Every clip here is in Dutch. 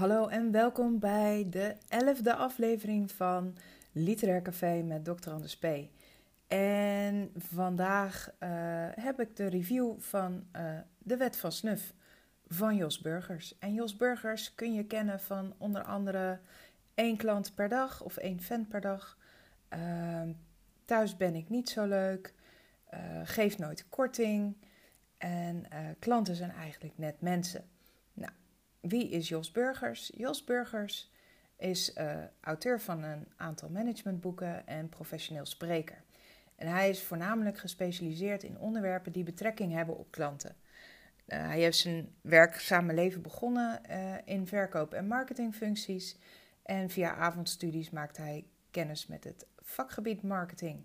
Hallo en welkom bij de elfde aflevering van Literair Café met Dr. Anders P. En vandaag uh, heb ik de review van uh, De Wet van Snuf van Jos Burgers. En Jos Burgers kun je kennen van onder andere één klant per dag of één fan per dag. Uh, thuis ben ik niet zo leuk. geef nooit korting. En klanten zijn eigenlijk net mensen. Wie is Jos Burgers? Jos Burgers is uh, auteur van een aantal managementboeken en professioneel spreker. En hij is voornamelijk gespecialiseerd in onderwerpen die betrekking hebben op klanten. Uh, hij heeft zijn werkzame leven begonnen uh, in verkoop- en marketingfuncties. En via avondstudies maakt hij kennis met het vakgebied marketing.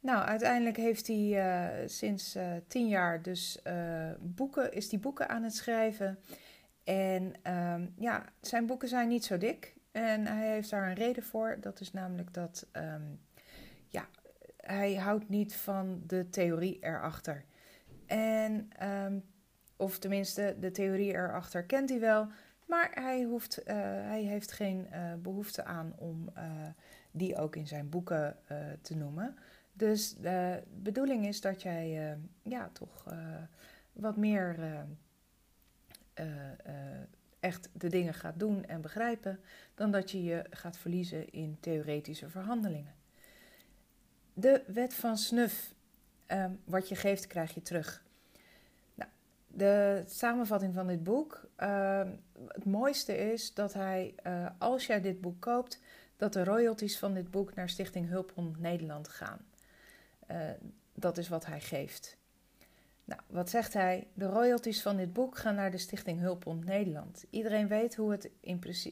Nou, uiteindelijk heeft hij sinds tien jaar dus boeken, is hij boeken aan het schrijven. En um, ja, zijn boeken zijn niet zo dik. En hij heeft daar een reden voor. Dat is namelijk dat um, ja, hij houdt niet van de theorie erachter. En, um, of tenminste, de theorie erachter kent hij wel. Maar hij, hoeft, uh, hij heeft geen uh, behoefte aan om uh, die ook in zijn boeken te noemen. Dus de bedoeling is dat jij ja, toch wat meer uh, uh, echt de dingen gaat doen en begrijpen, dan dat je je gaat verliezen in theoretische verhandelingen. De wet van snuf. Um, wat je geeft, krijg je terug. Nou, de samenvatting van dit boek. Uh, het mooiste is dat hij, uh, als jij dit boek koopt, dat de royalties van dit boek naar Stichting Hulphond Nederland gaan. Dat is wat hij geeft. Nou, wat zegt hij? De royalties van dit boek gaan naar de Stichting Hulpond Nederland. Iedereen weet hoe het,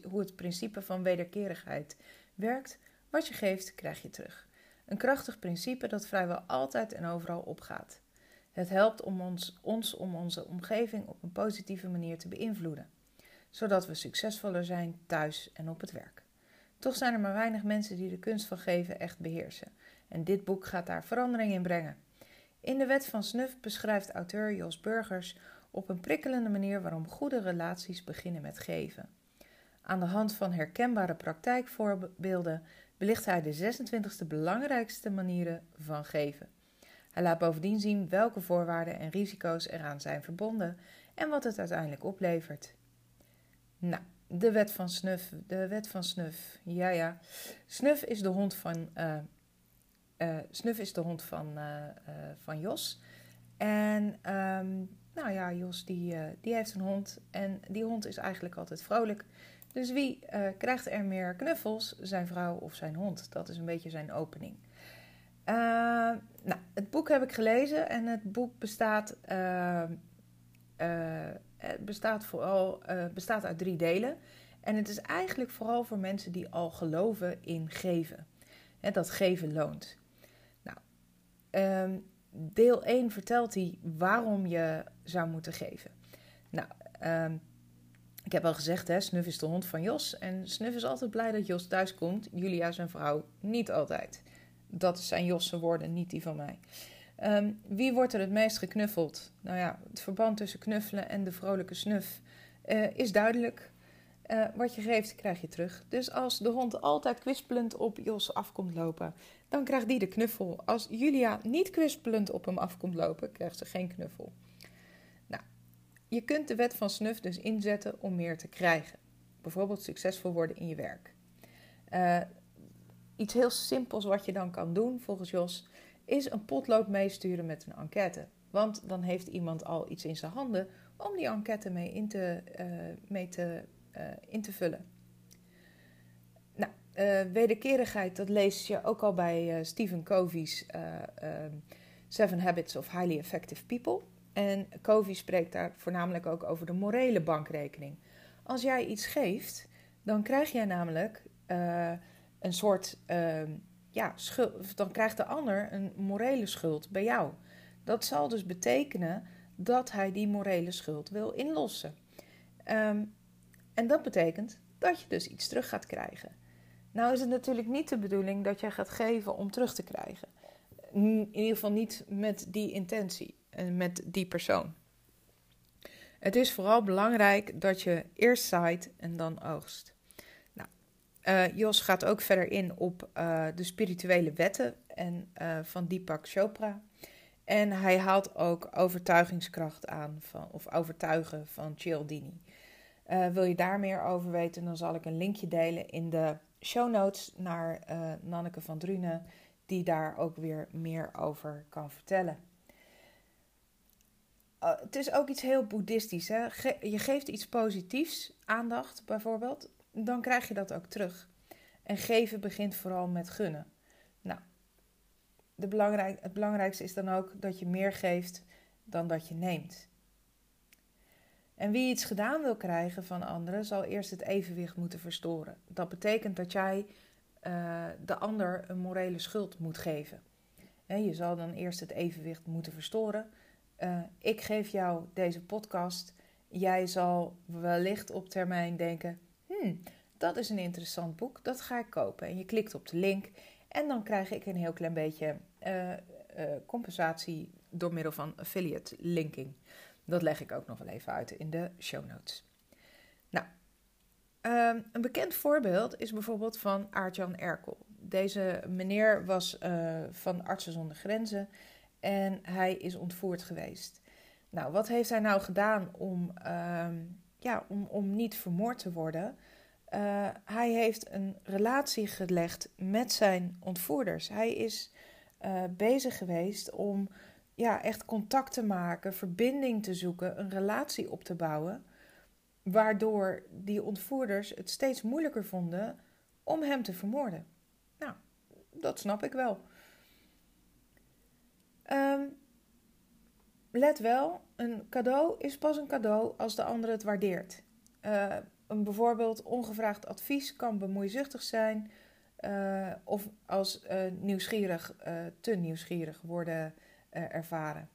hoe het principe van wederkerigheid werkt. Wat je geeft, krijg je terug. Een krachtig principe dat vrijwel altijd en overal opgaat. Het helpt om ons, ons om onze omgeving op een positieve manier te beïnvloeden, zodat we succesvoller zijn thuis en op het werk. Toch zijn er maar weinig mensen die de kunst van geven echt beheersen. En dit boek gaat daar verandering in brengen. In de Wet van Snuf beschrijft auteur Jos Burgers op een prikkelende manier waarom goede relaties beginnen met geven. Aan de hand van herkenbare praktijkvoorbeelden belicht hij de 26e belangrijkste manieren van geven. Hij laat bovendien zien welke voorwaarden en risico's eraan zijn verbonden en wat het uiteindelijk oplevert. Nou, de wet van snuf. De wet van snuf. Ja, ja. Snuf is de hond van uh, uh, Snuf is de hond van, uh, uh, van Jos. En um, nou ja, Jos die, die heeft een hond. En die hond is eigenlijk altijd vrolijk. Dus wie krijgt er meer knuffels? Zijn vrouw of zijn hond? Dat is een beetje zijn opening. nou, het boek heb ik gelezen en het boek bestaat, ehm, het bestaat, vooral, bestaat uit drie delen. En het is eigenlijk vooral voor mensen die al geloven in geven. Dat geven loont. Um, deel 1 vertelt hij waarom je zou moeten geven. Nou, um, ik heb al gezegd, hè, Snuf is de hond van Jos. En Snuf is altijd blij dat Jos thuis komt. Julia, zijn vrouw, niet altijd. Dat zijn Jos' woorden, niet die van mij. Um, wie wordt er het meest geknuffeld? Nou ja, het verband tussen knuffelen en de vrolijke snuf uh, is duidelijk. Uh, wat je geeft, krijg je terug. Dus als de hond altijd kwispelend op Jos afkomt lopen, dan krijgt die de knuffel. Als Julia niet kwispelend op hem afkomt lopen, krijgt ze geen knuffel. Nou, je kunt de wet van snuf dus inzetten om meer te krijgen. Bijvoorbeeld succesvol worden in je werk. Uh, iets heel simpels wat je dan kan doen, volgens Jos, is een potlood meesturen met een enquête. Want dan heeft iemand al iets in zijn handen om die enquête mee in te, uh, mee te uh, in te vullen. Uh, wederkerigheid, dat lees je ook al bij uh, Stephen Covey's Seven Habits of Highly Effective People. En Covey spreekt daar voornamelijk ook over de morele bankrekening. Als jij iets geeft, dan krijg jij namelijk een soort, ehm, ja, dan krijgt de ander een morele schuld bij jou. Dat zal dus betekenen dat hij die morele schuld wil inlossen. Um, en dat betekent dat je dus iets terug gaat krijgen. Nou is het natuurlijk niet de bedoeling dat jij gaat geven om terug te krijgen. In ieder geval niet met die intentie en met die persoon. Het is vooral belangrijk dat je eerst zaait en dan oogst. Nou, uh, Jos gaat ook verder in op uh, de spirituele wetten en, uh, van Deepak Chopra. En hij haalt ook overtuigingskracht aan, van, of overtuigen van Cialdini. wil je daar meer over weten, dan zal ik een linkje delen in de show notes naar Nanneke van Drunen, die daar ook weer meer over kan vertellen. Uh, het is ook iets heel boeddhistisch. Hè? je geeft iets positiefs, aandacht bijvoorbeeld, dan krijg je dat ook terug. En geven begint vooral met gunnen. Nou, de belangrijk, het belangrijkste is dan ook dat je meer geeft dan dat je neemt. En wie iets gedaan wil krijgen van anderen, zal eerst het evenwicht moeten verstoren. Dat betekent dat jij uh, de ander een morele schuld moet geven. En je zal dan eerst het evenwicht moeten verstoren uh, ik geef jou deze podcast. Jij zal wellicht op termijn denken: hmm, dat is een interessant boek, dat ga ik kopen. En je klikt op de link en dan krijg ik een heel klein beetje uh, compensatie door middel van affiliate linking. Dat leg ik ook nog wel even uit in de show notes. Nou, um, een bekend voorbeeld is bijvoorbeeld van Aart-Jan Erkel. Deze meneer was van Artsen zonder Grenzen en hij is ontvoerd geweest. Nou, wat heeft hij nou gedaan om, ehm, ja, om, om niet vermoord te worden? Uh, hij heeft een relatie gelegd met zijn ontvoerders. Hij is uh, bezig geweest om ja, echt contact te maken, verbinding te zoeken, een relatie op te bouwen. Waardoor die ontvoerders het steeds moeilijker vonden om hem te vermoorden. Nou, dat snap ik wel. Um, let wel, een cadeau is pas een cadeau als de ander het waardeert. Uh, een bijvoorbeeld ongevraagd advies kan bemoeizuchtig zijn uh, of als uh, nieuwsgierig, te nieuwsgierig worden ervaren.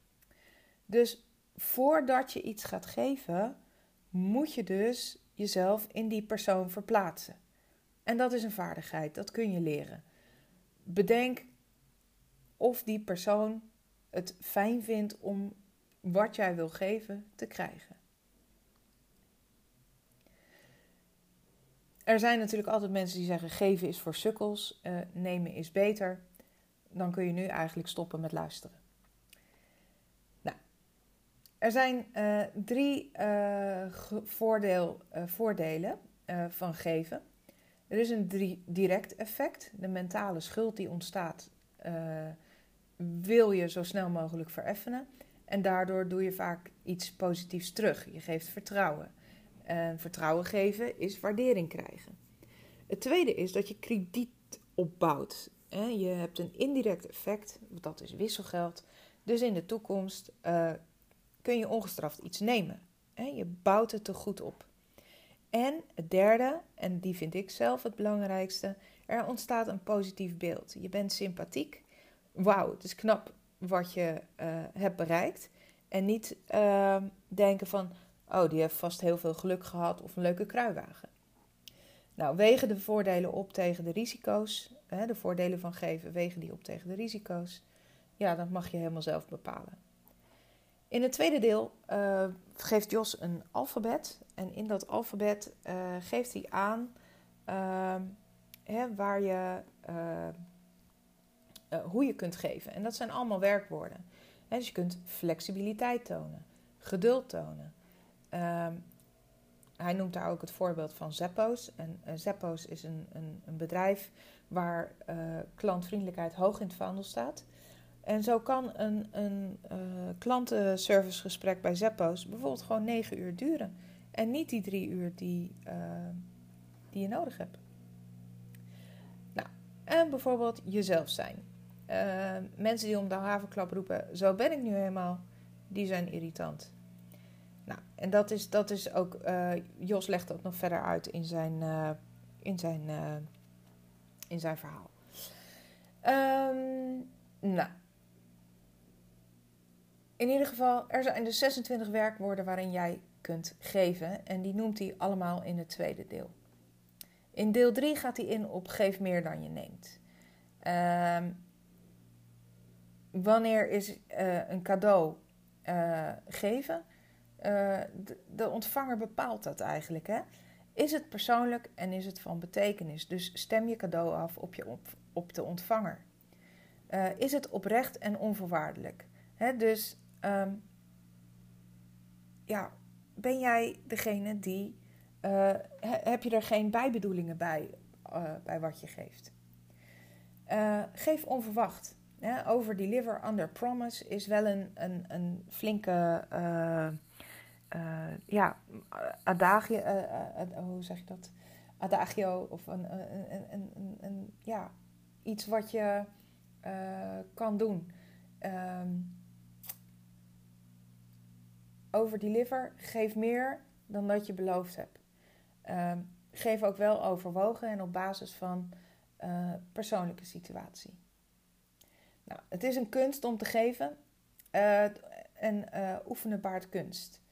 Dus voordat je iets gaat geven, moet je dus jezelf in die persoon verplaatsen. En dat is een vaardigheid, dat kun je leren. Bedenk of die persoon het fijn vindt om wat jij wil geven te krijgen. Er zijn natuurlijk altijd mensen die zeggen: geven is voor sukkels, uh, nemen is beter. Dan kun je nu eigenlijk stoppen met luisteren. Er zijn uh, drie uh, voordeel, voordelen van geven. Er is een direct effect, de mentale schuld die ontstaat wil je zo snel mogelijk vereffenen. En daardoor doe je vaak iets positiefs terug. Je geeft vertrouwen. En vertrouwen geven is waardering krijgen. Het tweede is dat je krediet opbouwt. Je hebt een indirect effect, dat is wisselgeld. Dus in de toekomst kun je ongestraft iets nemen. Je bouwt het te goed op. En het derde, en die vind ik zelf het belangrijkste, er ontstaat een positief beeld. Je bent sympathiek wauw, het is knap wat je uh, hebt bereikt. En niet uh, denken van, oh, die heeft vast heel veel geluk gehad of een leuke kruiwagen. Nou, wegen de voordelen op tegen de risico's. Hè, de voordelen van geven, wegen die op tegen de risico's. Ja, dat mag je helemaal zelf bepalen. In het tweede deel uh, geeft Jos een alfabet. En in dat alfabet uh, geeft hij aan ehm, hè, waar je hoe je kunt geven. En dat zijn allemaal werkwoorden. En dus je kunt flexibiliteit tonen, geduld tonen. Uh, hij noemt daar ook het voorbeeld van Zeppos. En Zeppos is een, een, een bedrijf waar klantvriendelijkheid hoog in het vaandel staat. En zo kan een, een klantenservicegesprek bij Zeppos bijvoorbeeld gewoon negen uur duren. En niet die drie uur die, die je nodig hebt. Nou, en bijvoorbeeld jezelf zijn. Uh, mensen die om de havenklap roepen, zo ben ik nu helemaal, die zijn irritant. Nou, en dat is, dat is ook, Jos legt dat nog verder uit in zijn, in zijn, in zijn verhaal. Um, nou, in ieder geval, er zijn dus 26 werkwoorden waarin jij kunt geven. En die noemt hij allemaal in het tweede deel. In deel 3 gaat hij in op geef meer dan je neemt. Um, wanneer is uh, een cadeau uh, geven? de, de, ontvanger bepaalt dat eigenlijk. Hè? Is het persoonlijk en is het van betekenis? Dus stem je cadeau af op, je op, op de ontvanger. Is het oprecht en onvoorwaardelijk? Hè? Dus um, ja, ben jij degene die. Uh, heb je er geen bijbedoelingen bij, uh, bij wat je geeft? geef onverwacht. Over deliver under promise is wel een, een, een flinke ja, adagio, hoe zeg je dat? Adagio of een, een, een, een, ja, iets wat je kan doen. Um, over deliver, geef meer dan dat je beloofd hebt. Um, geef ook wel overwogen en op basis van uh, persoonlijke situatie. Nou, het is een kunst om te geven uh, en uh, oefenen baart kunst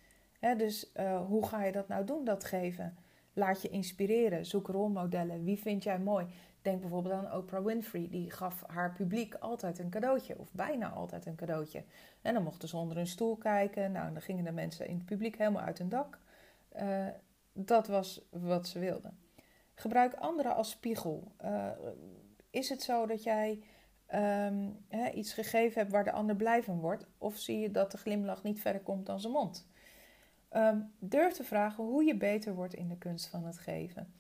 dus hoe ga je dat nou doen, dat geven? Laat je inspireren, zoek rolmodellen. Wie vind jij mooi? Denk bijvoorbeeld aan Oprah Winfrey. Die gaf haar publiek altijd een cadeautje, of bijna altijd een cadeautje. En dan mochten ze onder een stoel kijken. Nou, dan gingen de mensen in het publiek helemaal uit hun dak. Uh, dat was wat ze wilden. Gebruik anderen als spiegel. Uh, is het zo dat jij um, iets gegeven hebt waar de ander blij van wordt? Of zie je dat de glimlach niet verder komt dan zijn mond? Um, durf te vragen hoe je beter wordt in de kunst van het geven.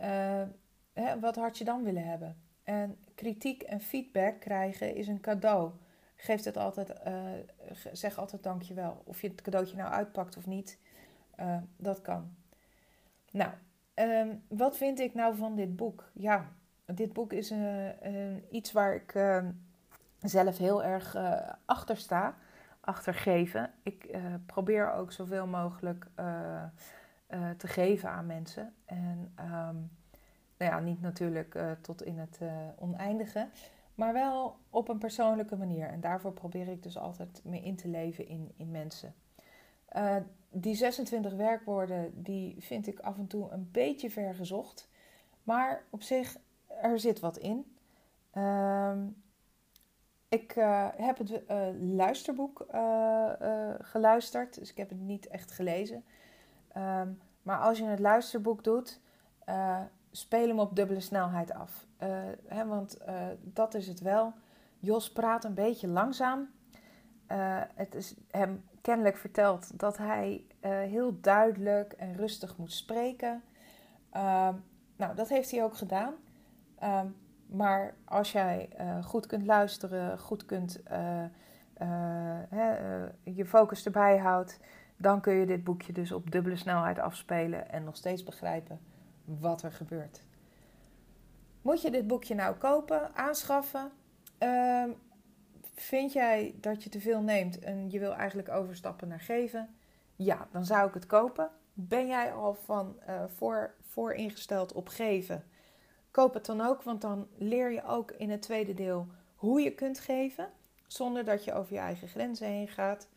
Uh, hè, wat had je dan willen hebben? En kritiek en feedback krijgen is een cadeau. Geef het altijd, uh, zeg altijd dankjewel. Of je het cadeautje nou uitpakt of niet, uh, dat kan. Nou, um, wat vind ik nou van dit boek? Ja, dit boek is iets waar ik ehm, zelf heel erg achter sta achtergeven. Ik uh, probeer ook zoveel mogelijk te geven aan mensen. En um, nou ja, niet natuurlijk tot in het oneindige, maar wel op een persoonlijke manier. En daarvoor probeer ik dus altijd me in te leven in, in mensen. die 26 werkwoorden, die vind ik af en toe een beetje vergezocht. Maar op zich, er zit wat in. Um, ik heb het luisterboek geluisterd, dus ik heb het niet echt gelezen. Um, maar als je het luisterboek doet, speel hem op dubbele snelheid af. Hè, want dat is het wel. Jos praat een beetje langzaam. het is hem kennelijk verteld dat hij heel duidelijk en rustig moet spreken. Ehm, nou, dat heeft hij ook gedaan. Um, maar als jij goed kunt luisteren, goed kunt uh, je focus erbij houdt, dan kun je dit boekje dus op dubbele snelheid afspelen en nog steeds begrijpen wat er gebeurt. Moet je dit boekje nou kopen, aanschaffen? Ehm, vind jij dat je te veel neemt en je wil eigenlijk overstappen naar geven? Ja, dan zou ik het kopen. Ben jij al van voor, voor ingesteld op geven? Koop het dan ook, want dan leer je ook in het tweede deel hoe je kunt geven, zonder dat je over je eigen grenzen heen gaat.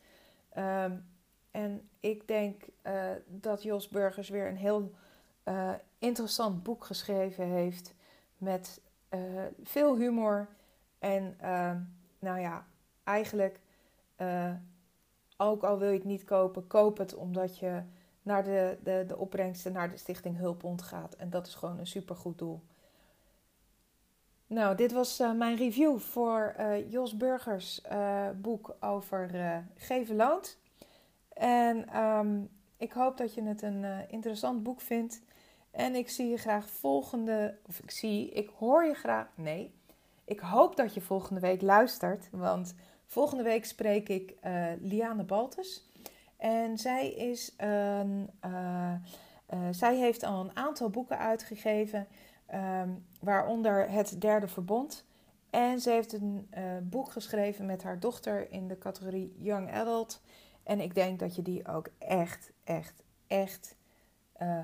Ehm, en ik denk uh, dat Jos Burgers weer een heel uh, interessant boek geschreven heeft met uh, veel humor. En ehm, nou ja, eigenlijk, ook al wil je het niet kopen, koop het omdat je naar de, de, de opbrengsten naar de Stichting Hulpbond gaat. En dat is gewoon een supergoed doel. Nou, dit was mijn review voor Jos Burgers boek over geven loont. En um, ik hoop dat je het een interessant boek vindt. En ik zie je graag volgende, of ik zie, ik hoor je graag, nee. Ik hoop dat je volgende week luistert, want volgende week spreek ik Liane Baltus. En zij is een, zij heeft al een aantal boeken uitgegeven um, waaronder Het Derde Verbond. En ze heeft een uh, boek geschreven met haar dochter in de categorie Young Adult. En ik denk dat je die ook echt, echt, echt uh,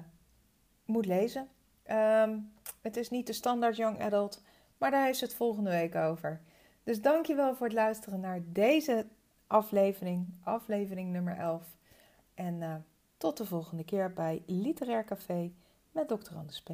moet lezen. Um, het is niet de standaard Young Adult, maar daar ze het volgende week over. Dus dankjewel voor het luisteren naar deze aflevering, aflevering nummer 11. En uh, tot de volgende keer bij Literair Café met Dr. Anders P.